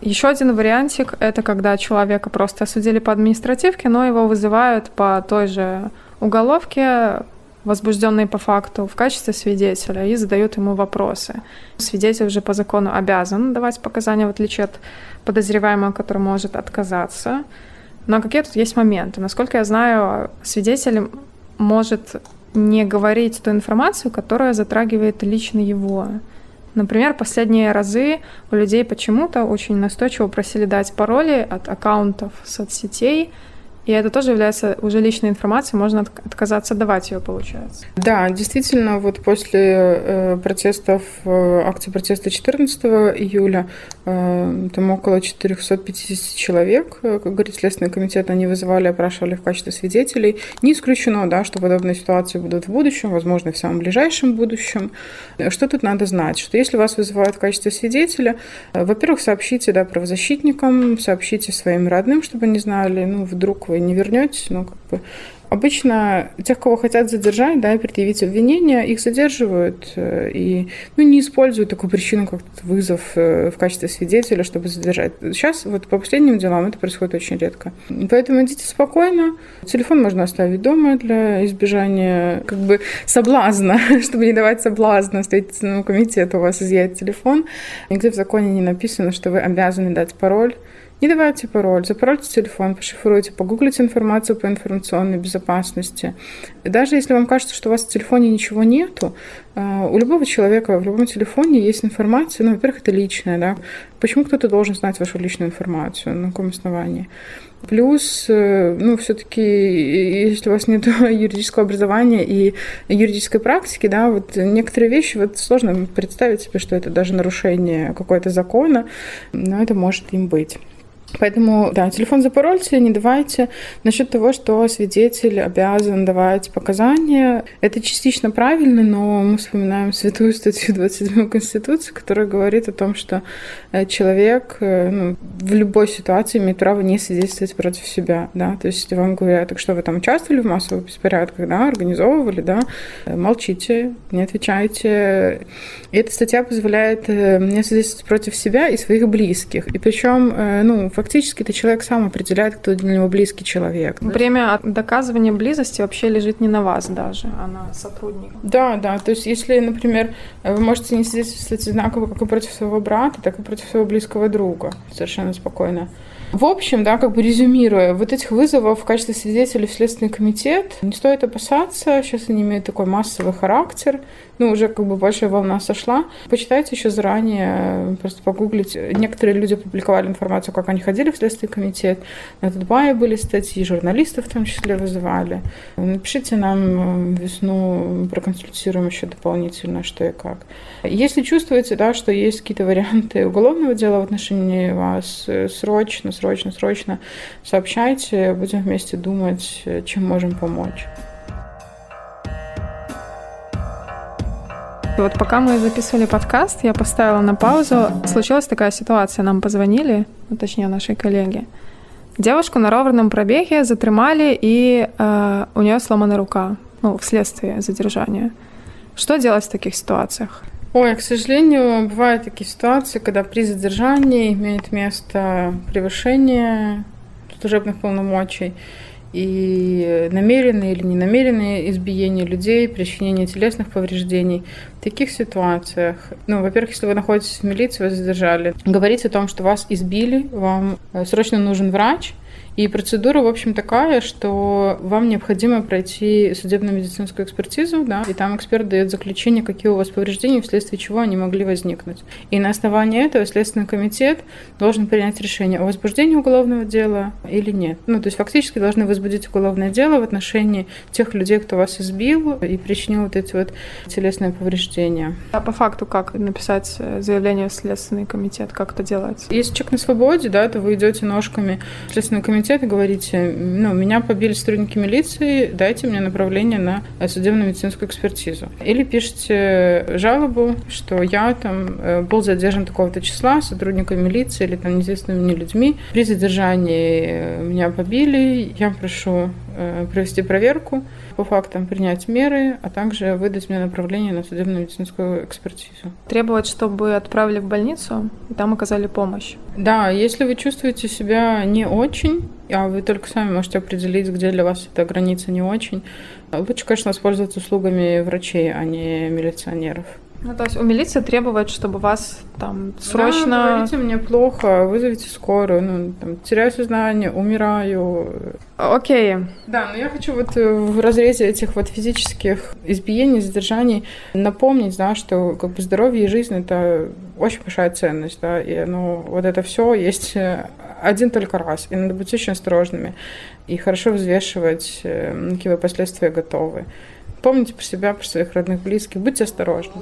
Еще один вариантик – это когда человека просто осудили по административке, но его вызывают по той же уголовке, возбужденной по факту, в качестве свидетеля и задают ему вопросы. Свидетель уже по закону обязан давать показания, в отличие от подозреваемого, который может отказаться. Но какие тут есть моменты? Насколько я знаю, свидетель может не говорить ту информацию, которая затрагивает лично его. Например, последние разы у людей почему-то очень настойчиво просили дать пароли от аккаунтов соцсетей, и это тоже является уже личной информацией, можно отказаться давать ее, получается. Да, действительно, вот после э, протестов, э, акции протеста 14 июля, э, там около 450 человек, как говорит Следственный комитет, они вызывали, опрашивали в качестве свидетелей. Не исключено, да, что подобные ситуации будут в будущем, возможно, в самом ближайшем будущем. Что тут надо знать? Что если вас вызывают в качестве свидетеля, во-первых, сообщите да, правозащитникам, сообщите своим родным, чтобы они знали, ну, вдруг вы вы не вернетесь, ну, как бы Обычно тех, кого хотят задержать, да, предъявить обвинения, их задерживают э, и ну, не используют такую причину, как вызов э, в качестве свидетеля, чтобы задержать. Сейчас вот по последним делам это происходит очень редко. Поэтому идите спокойно. Телефон можно оставить дома для избежания как бы соблазна, чтобы не давать соблазна Следственному комитету у вас изъять телефон. Нигде в законе не написано, что вы обязаны дать пароль не давайте пароль, запарольте телефон, пошифруйте, погуглите информацию по информационной безопасности. Даже если вам кажется, что у вас в телефоне ничего нету, э, у любого человека в любом телефоне есть информация, ну, во-первых, это личная, да. Почему кто-то должен знать вашу личную информацию, на каком основании? Плюс, э, ну, все-таки, если у вас нет юридического образования и юридической практики, да, вот некоторые вещи, вот сложно представить себе, что это даже нарушение какого-то закона, но это может им быть. Поэтому, да, телефон запорольте, не давайте. Насчет того, что свидетель обязан давать показания, это частично правильно, но мы вспоминаем святую статью 27 Конституции, которая говорит о том, что э, человек э, ну, в любой ситуации имеет право не свидетельствовать против себя, да, то есть если вам говорят, так что вы там участвовали в массовых беспорядках, да, организовывали, да, э, молчите, не отвечайте. И эта статья позволяет не свидетельствовать против себя и своих близких. И причем, ну, фактически это человек сам определяет, кто для него близкий человек. Время доказывания близости вообще лежит не на вас даже, а на сотрудника. Да, да. То есть, если, например, вы можете не свидетельствовать одинаково как и против своего брата, так и против своего близкого друга совершенно спокойно. В общем, да, как бы резюмируя, вот этих вызовов в качестве свидетелей в Следственный комитет не стоит опасаться. Сейчас они имеют такой массовый характер. Ну, уже как бы большая волна сошла. Почитайте еще заранее, просто погуглите. Некоторые люди публиковали информацию, как они ходили в Следственный комитет. На Тутбае были статьи, журналистов в том числе вызывали. Напишите нам весну, проконсультируем еще дополнительно, что и как. Если чувствуете, да, что есть какие-то варианты уголовного дела в отношении вас, срочно, срочно, срочно сообщайте, будем вместе думать, чем можем помочь. Вот пока мы записывали подкаст, я поставила на паузу. Случилась такая ситуация, нам позвонили, ну, точнее нашей коллеги. Девушку на ровном пробеге затримали, и э, у нее сломана рука, ну, вследствие задержания. Что делать в таких ситуациях? Ой, к сожалению, бывают такие ситуации, когда при задержании имеет место превышение служебных полномочий и намеренные или ненамеренные избиения людей, причинение телесных повреждений. В таких ситуациях, ну, во-первых, если вы находитесь в милиции, вас задержали, говорить о том, что вас избили, вам э, срочно нужен врач – и процедура, в общем, такая, что вам необходимо пройти судебно-медицинскую экспертизу, да, и там эксперт дает заключение, какие у вас повреждения, вследствие чего они могли возникнуть. И на основании этого Следственный комитет должен принять решение о возбуждении уголовного дела или нет. Ну, то есть фактически должны возбудить уголовное дело в отношении тех людей, кто вас избил и причинил вот эти вот телесные повреждения. А по факту как написать заявление в Следственный комитет? Как это делать? Если человек на свободе, да, то вы идете ножками в Следственный комитет комитет и говорите, ну, меня побили сотрудники милиции, дайте мне направление на судебно-медицинскую экспертизу. Или пишите жалобу, что я там э, был задержан такого-то числа сотрудниками милиции или там неизвестными мне людьми. При задержании э, меня побили, я прошу э, провести проверку по фактам принять меры, а также выдать мне направление на судебно-медицинскую экспертизу. Требовать, чтобы отправили в больницу и там оказали помощь. Да, если вы чувствуете себя не очень, а вы только сами можете определить, где для вас эта граница не очень, лучше, конечно, воспользоваться услугами врачей, а не милиционеров. Ну, то есть у милиции требовать, чтобы вас там срочно... Да, говорите, мне плохо, вызовите скорую, ну, там, теряю сознание, умираю. Окей. Да, но я хочу вот э, в разрезе этих вот физических избиений, задержаний напомнить, да, что как бы здоровье и жизнь — это очень большая ценность, да, и ну, вот это все есть э, один только раз, и надо быть очень осторожными и хорошо взвешивать, э, какие вы последствия готовы. Помните про себя, про своих родных, близких, будьте осторожны.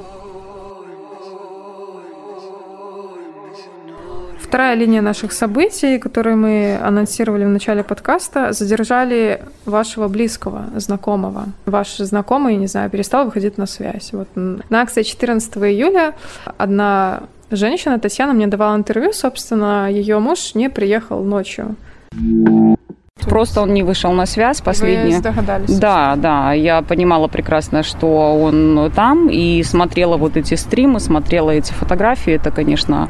Вторая линия наших событий, которые мы анонсировали в начале подкаста, задержали вашего близкого, знакомого. Ваш знакомый, не знаю, перестал выходить на связь. Вот на акции 14 июля одна женщина, Татьяна, мне давала интервью, собственно, ее муж не приехал ночью. Просто он не вышел на связь последний. Вы догадались? Да, да. Я понимала прекрасно, что он там, и смотрела вот эти стримы, смотрела эти фотографии. Это, конечно,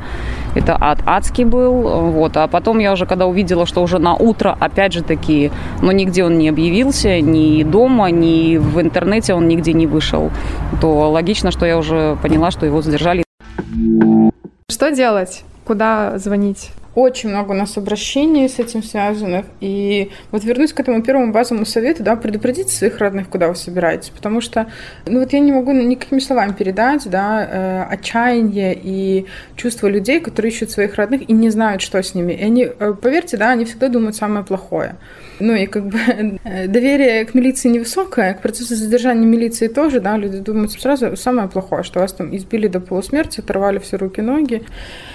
это ад адский был. Вот. А потом я уже, когда увидела, что уже на утро, опять же таки, но нигде он не объявился, ни дома, ни в интернете он нигде не вышел, то логично, что я уже поняла, что его задержали. Что делать? Куда звонить? Очень много у нас обращений с этим связанных. И вот вернусь к этому первому базовому совету, да, предупредите своих родных, куда вы собираетесь. Потому что, ну вот я не могу никакими словами передать, да, э, отчаяние и чувство людей, которые ищут своих родных и не знают, что с ними. И они, э, поверьте, да, они всегда думают самое плохое. Ну и как бы э, доверие к милиции невысокое, к процессу задержания милиции тоже, да, люди думают сразу самое плохое, что вас там избили до полусмерти, оторвали все руки-ноги.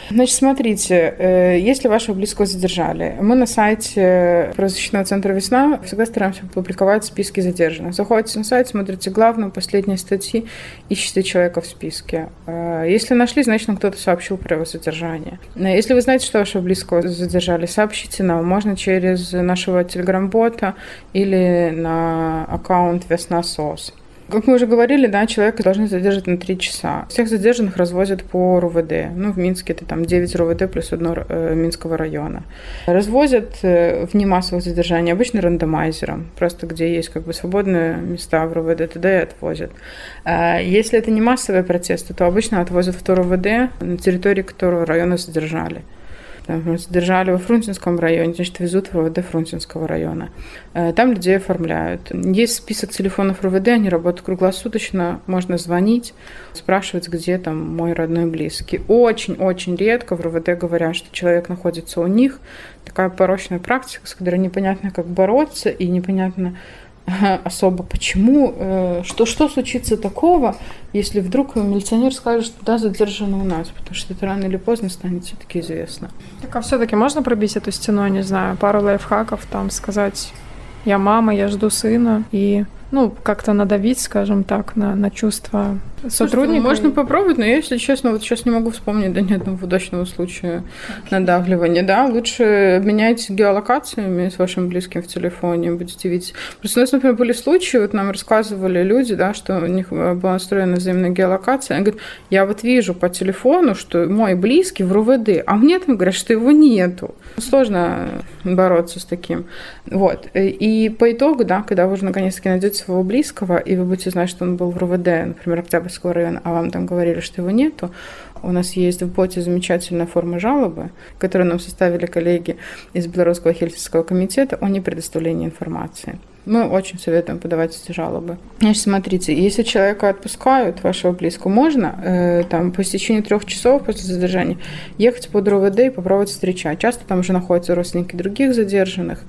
Значит, смотрите, э, если вашего близкого задержали, мы на сайте правозащитного центра «Весна» всегда стараемся публиковать списки задержанных. Заходите на сайт, смотрите главную, последние статьи, ищите человека в списке. Э, если нашли, значит, кто-то сообщил про его задержание. Э, если вы знаете, что вашего близкого задержали, сообщите нам. Можно через нашего телеграм-бота или на аккаунт «Весна СОС». Как мы уже говорили, да, человека должны задержать на 3 часа. Всех задержанных развозят по РУВД. Ну, в Минске это там 9 РУВД плюс одно э, Минского района. Развозят э, в немассовых задержаний обычно рандомайзером, просто где есть как бы свободные места в РУВД, туда и отвозят. А если это не массовые протесты, то обычно отвозят в РУВД, на территории которого района задержали. Там, задержали во Фрунзенском районе, значит, везут в РОВД Фрунзенского района. Э, там людей оформляют. Есть список телефонов РОВД, они работают круглосуточно, можно звонить, спрашивать, где там мой родной близкий. Очень-очень редко в РОВД говорят, что человек находится у них. Такая порочная практика, с которой непонятно, как бороться, и непонятно, особо почему, э, что, что случится такого, если вдруг милиционер скажет, что да, задержано у нас, потому что это рано или поздно станет все-таки известно. Так а все-таки можно пробить эту стену, не знаю, пару лайфхаков, там сказать, я мама, я жду сына, и ну, как-то надавить, скажем так, на, на чувства сотрудника. Можно попробовать, но я, если честно, вот сейчас не могу вспомнить да, ни одного удачного случая надавливания. Да, лучше обменяйтесь геолокациями с вашим близким в телефоне, будете видеть. Просто у нас, например, были случаи, вот нам рассказывали люди, да, что у них была настроена взаимная геолокация. Они говорят, я вот вижу по телефону, что мой близкий в РУВД, а мне там говорят, что его нету. Сложно бороться с таким. Вот. И по итогу, да, когда вы уже наконец-таки найдете своего близкого, и вы будете знать, что он был в РУВД, например, Октябрьского района, а вам там говорили, что его нету, у нас есть в боте замечательная форма жалобы, которую нам составили коллеги из Белорусского Хельсинского комитета о непредоставлении информации. Мы очень советуем подавать эти жалобы. Значит, смотрите, если человека отпускают, вашего близкого, можно э, там по истечении трех часов после задержания ехать под РОВД и попробовать встречать. Часто там уже находятся родственники других задержанных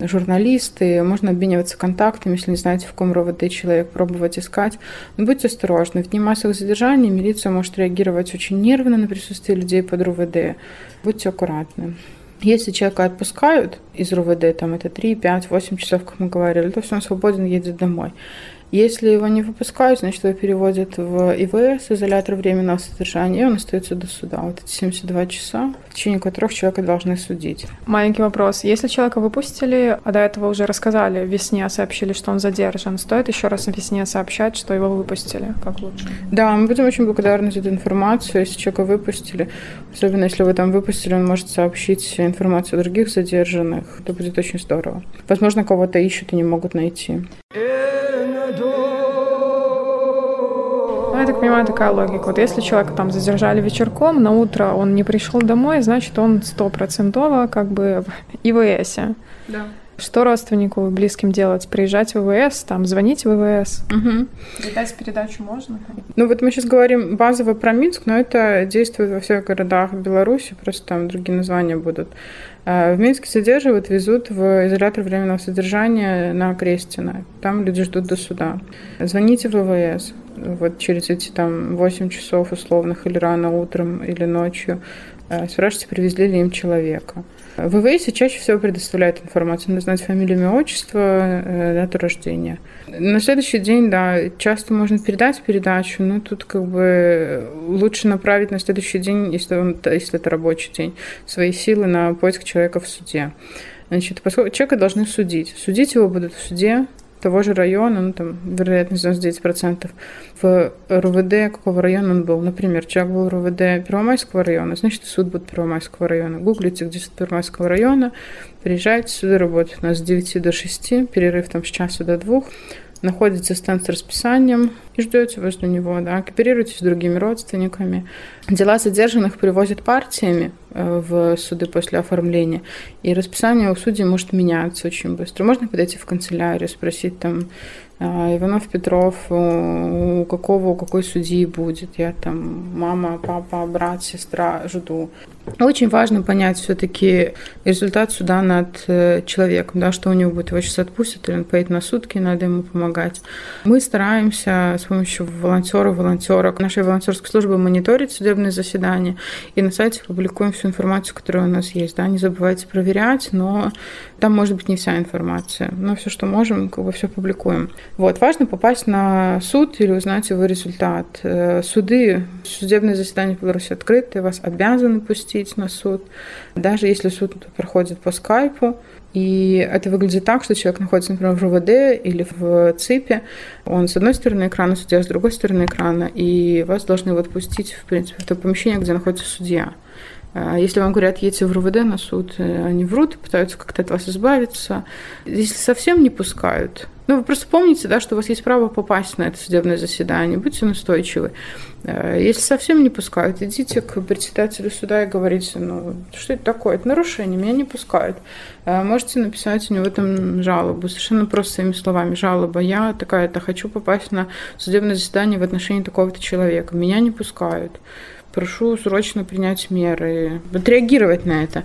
журналисты, можно обмениваться контактами, если не знаете, в каком РОВД человек, пробовать искать. Но будьте осторожны. В дни массовых задержаний милиция может реагировать очень нервно на присутствие людей под РОВД. Будьте аккуратны. Если человека отпускают из РУВД, там это 3, 5, 8 часов, как мы говорили, то все, он свободен, едет домой. Если его не выпускают, значит, его переводят в ИВС, изолятор временного содержания, и он остается до суда. Вот эти 72 часа, в течение которых человека должны судить. Маленький вопрос. Если человека выпустили, а до этого уже рассказали, весне сообщили, что он задержан, стоит еще раз весне сообщать, что его выпустили? Как лучше? Да, мы будем очень благодарны за эту информацию, если человека выпустили. Особенно если вы там выпустили, он может сообщить информацию о других задержанных. Это будет очень здорово. Возможно, кого-то ищут и не могут найти. Ну, я так понимаю, такая логика. Вот если человека там задержали вечерком, на утро он не пришел домой, значит, он стопроцентово как бы в ИВС. Да. Что родственнику близким делать? Приезжать в ВВС, там, звонить в ВВС? Угу. Передачу можно? Ну вот мы сейчас говорим базово про Минск, но это действует во всех городах Беларуси, просто там другие названия будут. А, в Минске задерживают, везут в изолятор временного содержания на Крестина. Там люди ждут до суда. Звоните в ВВС вот через эти там 8 часов условных или рано утром или ночью. А, спрашивайте, привезли ли им человека. В ВВС чаще всего предоставляют информацию. Надо знать фамилию, имя, отчество, э, дату рождения. На следующий день, да, часто можно передать передачу, но тут как бы лучше направить на следующий день, если, он, если это рабочий день, свои силы на поиск человека в суде. Значит, поскольку человека должны судить. Судить его будут в суде, того же района, ну там вероятность 99%, в РУВД какого района он был. Например, человек был в РУВД Первомайского района, значит, суд будет Первомайского района. Гуглите, где суд Первомайского района, приезжайте, суды работают у нас с 9 до 6, перерыв там с часу до 2 находите стенд с расписанием и ждете возле него, да, кооперируйтесь с другими родственниками. Дела задержанных привозят партиями э, в суды после оформления, и расписание у судей может меняться очень быстро. Можно подойти в канцелярию, спросить там, а, Иванов Петров, у какого, у какой судьи будет. Я там мама, папа, брат, сестра жду. Очень важно понять все-таки результат суда над э, человеком, да, что у него будет. Его сейчас отпустят, или он поедет на сутки, надо ему помогать. Мы стараемся с помощью волонтеров, волонтерок нашей волонтерской службы мониторить судебные заседания и на сайте публикуем всю информацию, которая у нас есть. Да. Не забывайте проверять, но там может быть не вся информация. Но все, что можем, как бы все публикуем. Вот. Важно попасть на суд или узнать его результат. Э, суды, судебные заседания в Беларуси открыты, вас обязаны пустить на суд. Даже если суд проходит по скайпу, и это выглядит так, что человек находится, например, в РУВД или в ЦИПе. Он с одной стороны экрана судья, с другой стороны экрана. И вас должны вот пустить, в принципе, в то помещение, где находится судья. А если вам говорят, едьте в РУВД на суд, э, они врут, пытаются как-то от вас избавиться. Если совсем не пускают, Ну, вы просто помните, да, что у вас есть право попасть на это судебное заседание, будьте настойчивы. Э, если совсем не пускают, идите к председателю суда и говорите, ну, что это такое? Это нарушение, меня не пускают. Э, можете написать у него там жалобу, совершенно просто своими словами. Жалоба, я такая-то хочу попасть на судебное заседание в отношении такого-то человека, меня не пускают прошу срочно принять меры, отреагировать на это.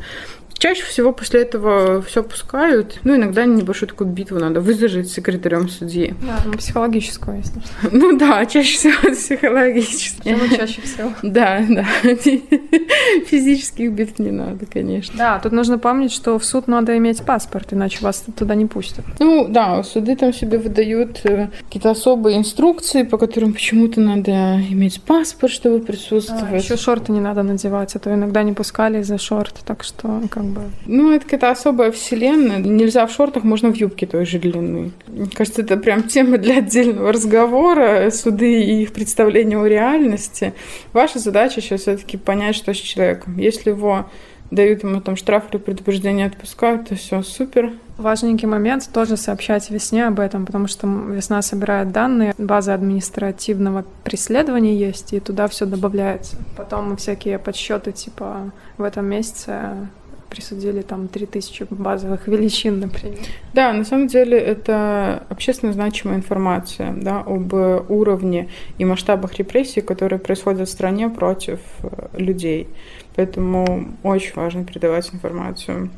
Чаще всего после этого все пускают. Ну, иногда небольшую такую битву надо выдержать с секретарем судьи. Да, ну, психологическую, если что. Ну да, чаще всего психологически. Почему чаще всего? Да, да. Физических битв не надо, конечно. Да, тут нужно помнить, что в суд надо иметь паспорт, иначе вас туда не пустят. Ну да, суды там себе выдают э, какие-то особые инструкции, по которым почему-то надо иметь паспорт, чтобы присутствовать. А, еще шорты не надо надевать, а то иногда не пускали из-за шорт, так что как бы. Ну, это какая-то особая вселенная. Нельзя в шортах, можно в юбке той же длины. Мне кажется, это прям тема для отдельного разговора. Суды и их представление о реальности. Ваша задача сейчас все-таки понять, что с человеком. Если его дают ему там штраф или предупреждение отпускают, то все супер. Важненький момент тоже сообщать весне об этом, потому что весна собирает данные, база административного преследования есть, и туда все добавляется. Потом всякие подсчеты типа в этом месяце присудили там 3000 базовых величин, например. Да, на самом деле это общественно значимая информация да, об уровне и масштабах репрессий, которые происходят в стране против э, людей. Поэтому очень важно передавать информацию.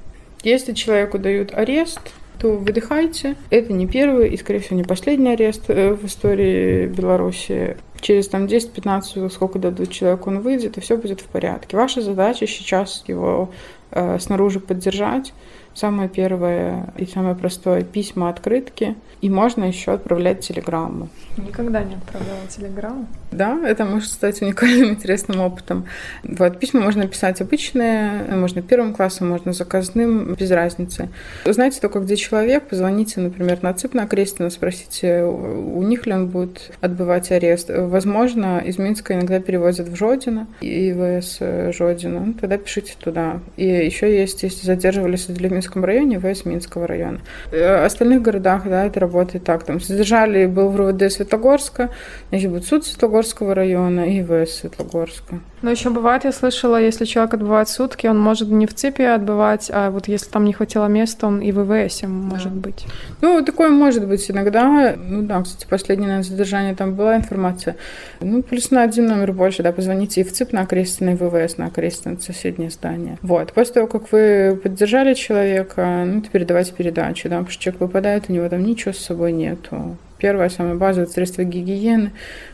Если человеку дают арест, то выдыхайте. Это не первый и, скорее всего, не последний арест э, в истории Беларуси. Через там 10-15, сколько дадут человеку, он выйдет, и все будет в порядке. Ваша задача сейчас его Э, снаружи поддержать. Самое первое и самое простое письма, открытки. И можно еще отправлять телеграмму. Никогда не отправляла телеграмму. Да, это может стать уникальным, интересным опытом. Вот, письма можно писать обычные, можно первым классом, можно заказным, без разницы. Узнайте только, где человек, позвоните, например, на ЦИП на Крестина, спросите, у них ли он будет отбывать арест. Возможно, из Минска иногда перевозят в Жодино, ИВС Жодино, ну, тогда пишите туда. И еще есть, если задерживались в Минском районе, ВС Минского района. В остальных городах, да, это работает так. Там задержали, был в РУВД Светлогорска, значит, будет суд Светлогорского района и ВС Светлогорска. Но еще бывает, я слышала, если человек отбывает сутки, он может не в ЦИПе отбывать, а вот если там не хватило места, он и в ВВС может да. быть. Ну, такое может быть иногда. Ну да, кстати, последнее наверное, задержание там была информация. Ну, плюс на один номер больше, да, позвоните и в ЦИП на Окрестина, и в ВВС на Окрестина, соседнее здание. Вот. После того, как вы поддержали человека, ну, теперь давайте передачу, да, потому что человек выпадает, у него там ничего с собой нету. Первая, самая базовая средства гигиены,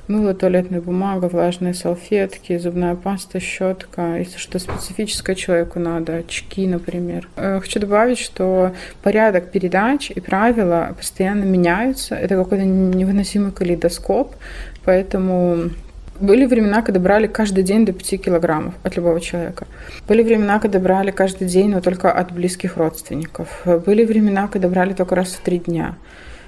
мыло, туалетная бумага, влажные салфетки, зубная паста, щетка. Если что специфическое человеку надо, очки, например. Э, хочу добавить, что порядок передач и правила постоянно меняются. Это какой-то невыносимый калейдоскоп, поэтому были времена, когда брали каждый день до 5 килограммов от любого человека. Были времена, когда брали каждый день, но только от близких родственников. Были времена, когда брали только раз в три дня.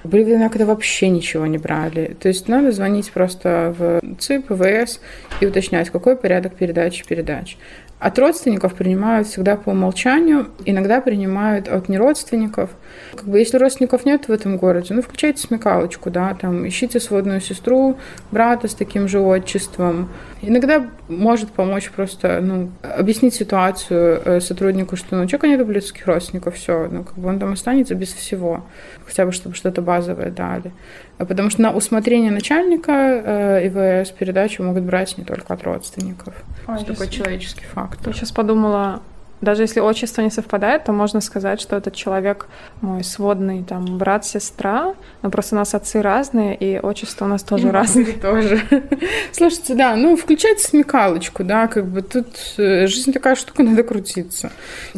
Были времена, когда вообще ничего не брали. То есть надо звонить просто в ЦИП, ВС и уточнять, какой порядок передачи передач. От родственников принимают всегда по умолчанию, иногда принимают от неродственников. Как бы, если родственников нет в этом городе, ну, включайте смекалочку, да, там, ищите сводную сестру, брата с таким же отчеством. Иногда может помочь просто, ну, объяснить ситуацию э, сотруднику, что, ну, у человека нет близких родственников, все, ну, как бы он там останется без всего, хотя бы, чтобы что-то базовое дали. Потому что на усмотрение начальника э, ИВС передачу могут брать не только от родственников. А, Это такой человеческий фактор. Я сейчас подумала, даже если отчество не совпадает, то можно сказать, что этот человек мой сводный там брат, сестра, но просто у нас отцы разные, и отчество у нас тоже и разные. тоже. Слушайте, да, ну включайте смекалочку, да, как бы тут э, жизнь такая штука, надо крутиться.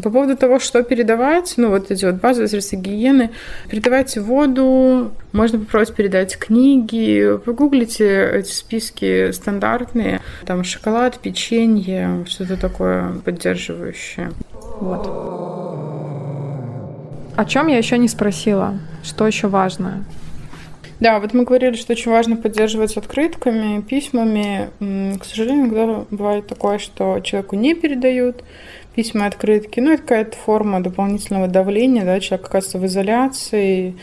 По поводу того, что передавать, ну вот эти вот базовые средства гигиены, передавайте воду, можно попробовать передать книги, погуглите эти списки стандартные, там шоколад, печенье, что-то такое поддерживающее. Вот. О чем я еще не спросила? Что еще важно? Да, вот мы говорили, что очень важно поддерживать открытками, письмами. К сожалению, иногда бывает такое, что человеку не передают письма, открытки. Ну, это какая-то форма дополнительного давления, да, человек оказывается в изоляции,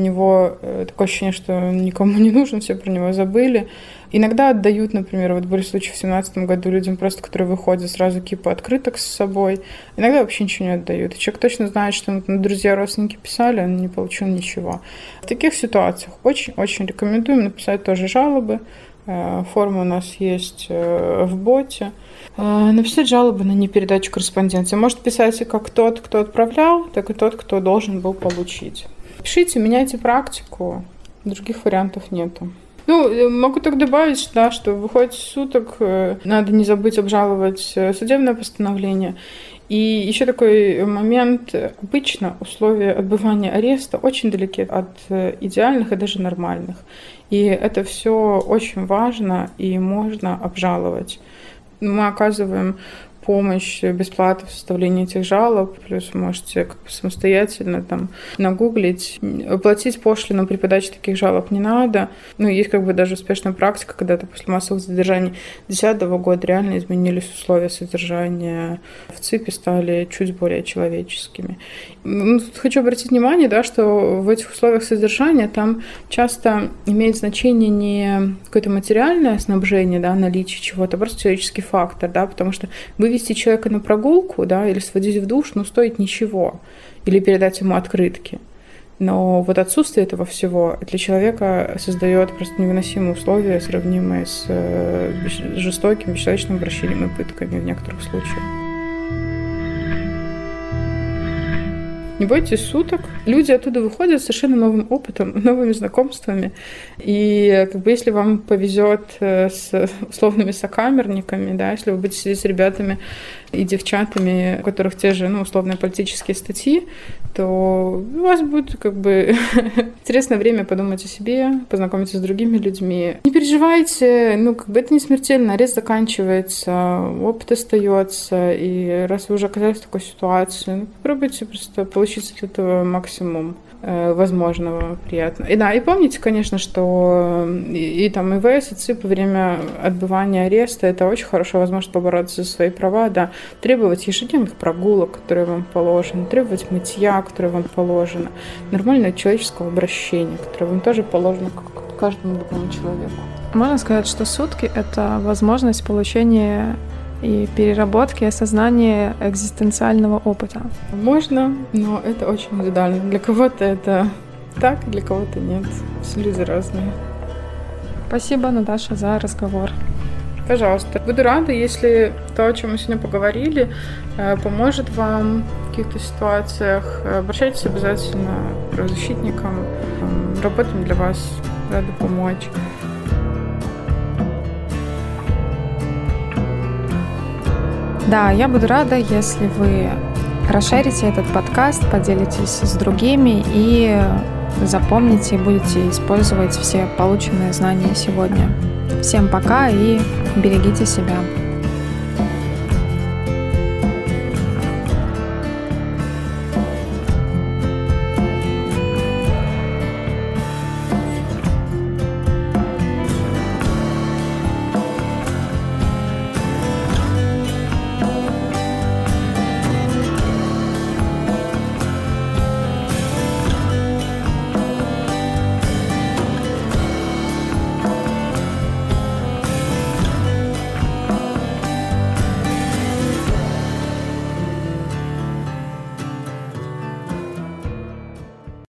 него э, такое ощущение, что он никому не нужен, все про него забыли. Иногда отдают, например, вот были случаи в 2017 году людям просто, которые выходят, сразу кипа открыток с собой. Иногда вообще ничего не отдают. И человек точно знает, что ему друзья, родственники писали, он не получил ничего. В таких ситуациях очень-очень рекомендуем написать тоже жалобы. Э, форма у нас есть э, в боте. Написать жалобы на непередачу корреспонденции. Может писать и как тот, кто отправлял, так и тот, кто должен был получить. Пишите, меняйте практику. Других вариантов нету. Ну, могу так добавить, да, что выходит суток, надо не забыть обжаловать судебное постановление. И еще такой момент. Обычно условия отбывания ареста очень далеки от идеальных и даже нормальных. И это все очень важно и можно обжаловать. Мы оказываем помощь бесплатно в составлении этих жалоб, плюс можете как бы самостоятельно там нагуглить. Платить пошлину при подаче таких жалоб не надо. Ну, есть как бы даже успешная практика, когда-то после массовых задержаний 2010 года реально изменились условия содержания в ЦИПе, стали чуть более человеческими. Ну, тут хочу обратить внимание, да, что в этих условиях содержания там часто имеет значение не какое-то материальное снабжение, да, наличие чего-то, а просто человеческий фактор, да, потому что вывести человека на прогулку, да, или сводить в душ, ну, стоит ничего, или передать ему открытки. Но вот отсутствие этого всего для человека создает просто невыносимые условия, сравнимые с э, жестоким, бесчеловечным обращением и пытками в некоторых случаях. Не бойтесь суток. Люди оттуда выходят с совершенно новым опытом, новыми знакомствами. И как бы если вам повезет э, с условными сокамерниками, да, если вы будете сидеть с ребятами и девчатами, у которых те же, ну, условные политические статьи, то у вас будет как бы интересное время подумать о себе, познакомиться с другими людьми. Не переживайте, ну, как бы это не смертельно, арест заканчивается, опыт остается, и раз вы уже оказались в такой ситуации, ну, попробуйте просто получить от этого максимум. Э, возможного приятно. И да, и помните, конечно, что и, и там ИВС, и ЦИП во время отбывания ареста это очень хорошая возможность побороться за свои права, да, требовать ежедневных прогулок, которые вам положены, требовать мытья, которое вам положено, нормального человеческого обращения, которое вам тоже положено как каждому другому человеку. Можно сказать, что сутки — это возможность получения и переработки осознания экзистенциального опыта. Можно, но это очень индивидуально. Для кого-то это так, для кого-то нет. Все люди разные. Спасибо, Наташа, за разговор. Пожалуйста. Буду рада, если то, о чем мы сегодня поговорили, э, поможет вам в каких-то ситуациях. Обращайтесь обязательно к правозащитникам. Работаем для вас. Рада помочь. Да, я буду рада, если вы расширите этот подкаст, поделитесь с другими и запомните и будете использовать все полученные знания сегодня. Всем пока и берегите себя.